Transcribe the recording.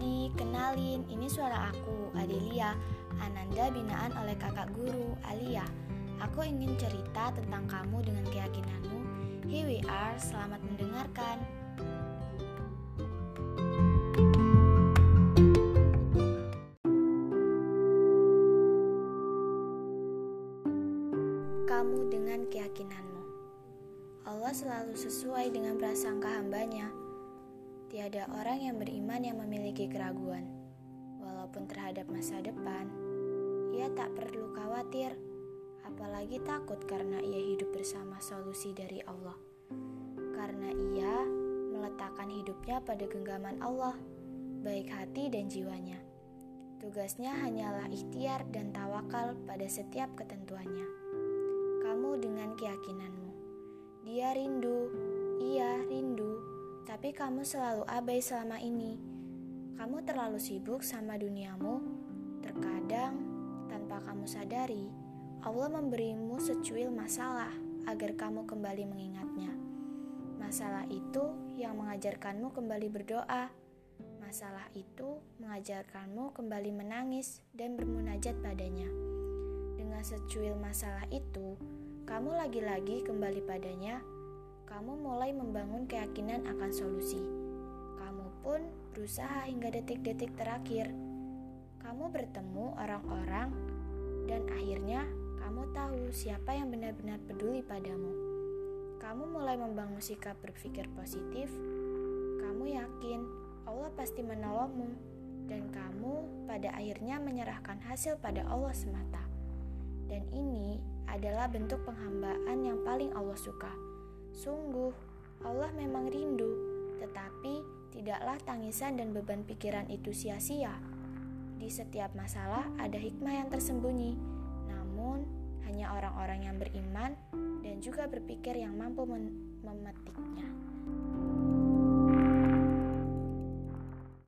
everybody, kenalin, ini suara aku, Adelia, Ananda binaan oleh kakak guru, Alia. Aku ingin cerita tentang kamu dengan keyakinanmu. Here we are, selamat mendengarkan. Kamu dengan keyakinanmu. Allah selalu sesuai dengan prasangka hambanya. Tiada orang yang beriman yang memiliki keraguan. Walaupun terhadap masa depan, ia tak perlu khawatir, apalagi takut karena ia hidup bersama solusi dari Allah. Karena ia meletakkan hidupnya pada genggaman Allah, baik hati dan jiwanya. Tugasnya hanyalah ikhtiar dan tawakal pada setiap ketentuannya. Kamu dengan keyakinanmu. Dia rindu, tapi kamu selalu abai selama ini. Kamu terlalu sibuk sama duniamu. Terkadang, tanpa kamu sadari, Allah memberimu secuil masalah agar kamu kembali mengingatnya. Masalah itu yang mengajarkanmu kembali berdoa. Masalah itu mengajarkanmu kembali menangis dan bermunajat padanya. Dengan secuil masalah itu, kamu lagi-lagi kembali padanya kamu mulai membangun keyakinan akan solusi. Kamu pun berusaha hingga detik-detik terakhir. Kamu bertemu orang-orang, dan akhirnya kamu tahu siapa yang benar-benar peduli padamu. Kamu mulai membangun sikap berpikir positif. Kamu yakin Allah pasti menolongmu, dan kamu pada akhirnya menyerahkan hasil pada Allah semata. Dan ini adalah bentuk penghambaan yang paling Allah suka Sungguh, Allah memang rindu, tetapi tidaklah tangisan dan beban pikiran itu sia-sia. Di setiap masalah ada hikmah yang tersembunyi, namun hanya orang-orang yang beriman dan juga berpikir yang mampu memetiknya.